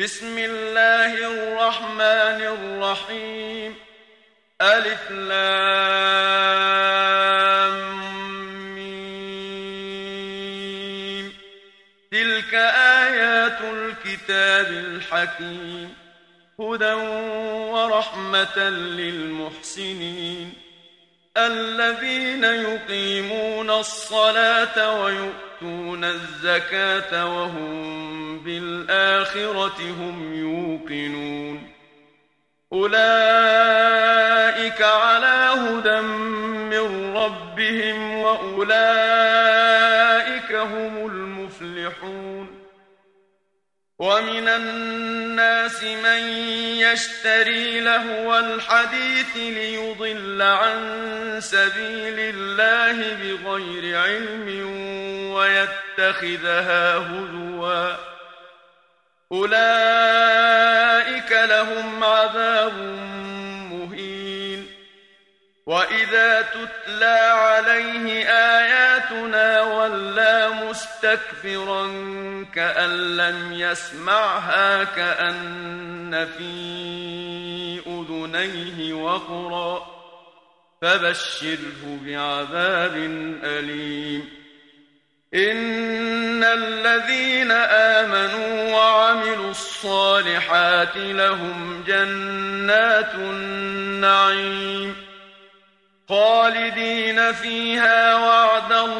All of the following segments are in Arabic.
بسم الله الرحمن الرحيم. ألف لام تلك آيات الكتاب الحكيم. هدى ورحمة للمحسنين. الذين يقيمون الصلاة ويؤتون الزكاة وهم بالآخرة هم يوقنون أولئك على هدى من ربهم وأولئك ومن الناس من يشتري لهو الحديث ليضل عن سبيل الله بغير علم ويتخذها هزوا. أولئك لهم عذاب مهين. وإذا تتلى عليه آياتنا ولى مستكبرا كأن لم يسمعها كأن في أذنيه وقرا فبشره بعذاب أليم إن الذين آمنوا وعملوا الصالحات لهم جنات النعيم خالدين فيها وعد الله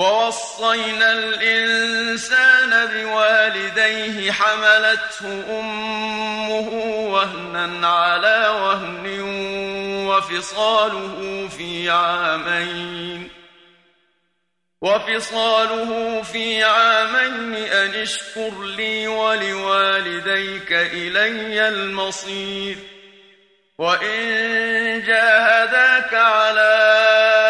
ووصينا الإنسان بوالديه حملته أمه وهنا على وهن وفصاله في عامين وفصاله في عامين أن اشكر لي ولوالديك إلي المصير وإن جاهداك على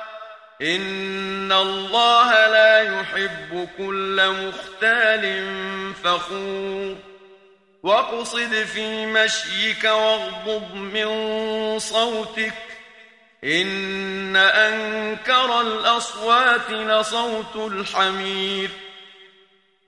إن الله لا يحب كل مختال فخور واقصد في مشيك واغضض من صوتك إن أنكر الأصوات لصوت الحمير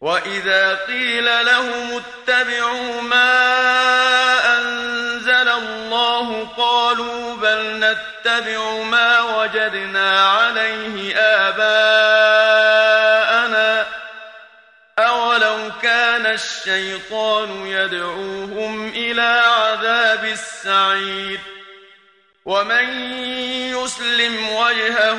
وإذا قيل لهم اتبعوا ما أنزل الله قالوا بل نتبع ما وجدنا عليه آباءنا أولو كان الشيطان يدعوهم إلى عذاب السعير ومن يسلم وجهه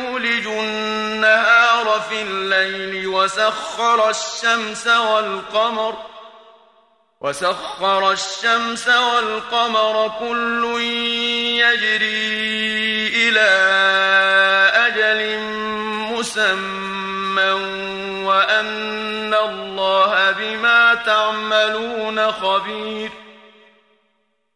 النهار في الليل وسخر الشمس والقمر وسخر الشمس والقمر كل يجري إلى أجل مسمى وأن الله بما تعملون خبير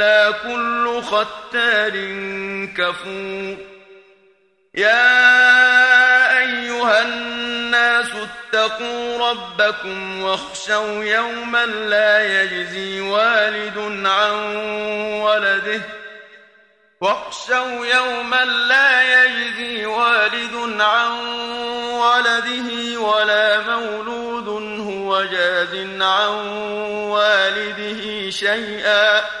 إلا كل ختار كفور يا أيها الناس اتقوا ربكم واخشوا يوما لا يجزي والد عن ولده واخشوا يوما لا يجزي والد عن ولده ولا مولود هو جاز عن والده شيئا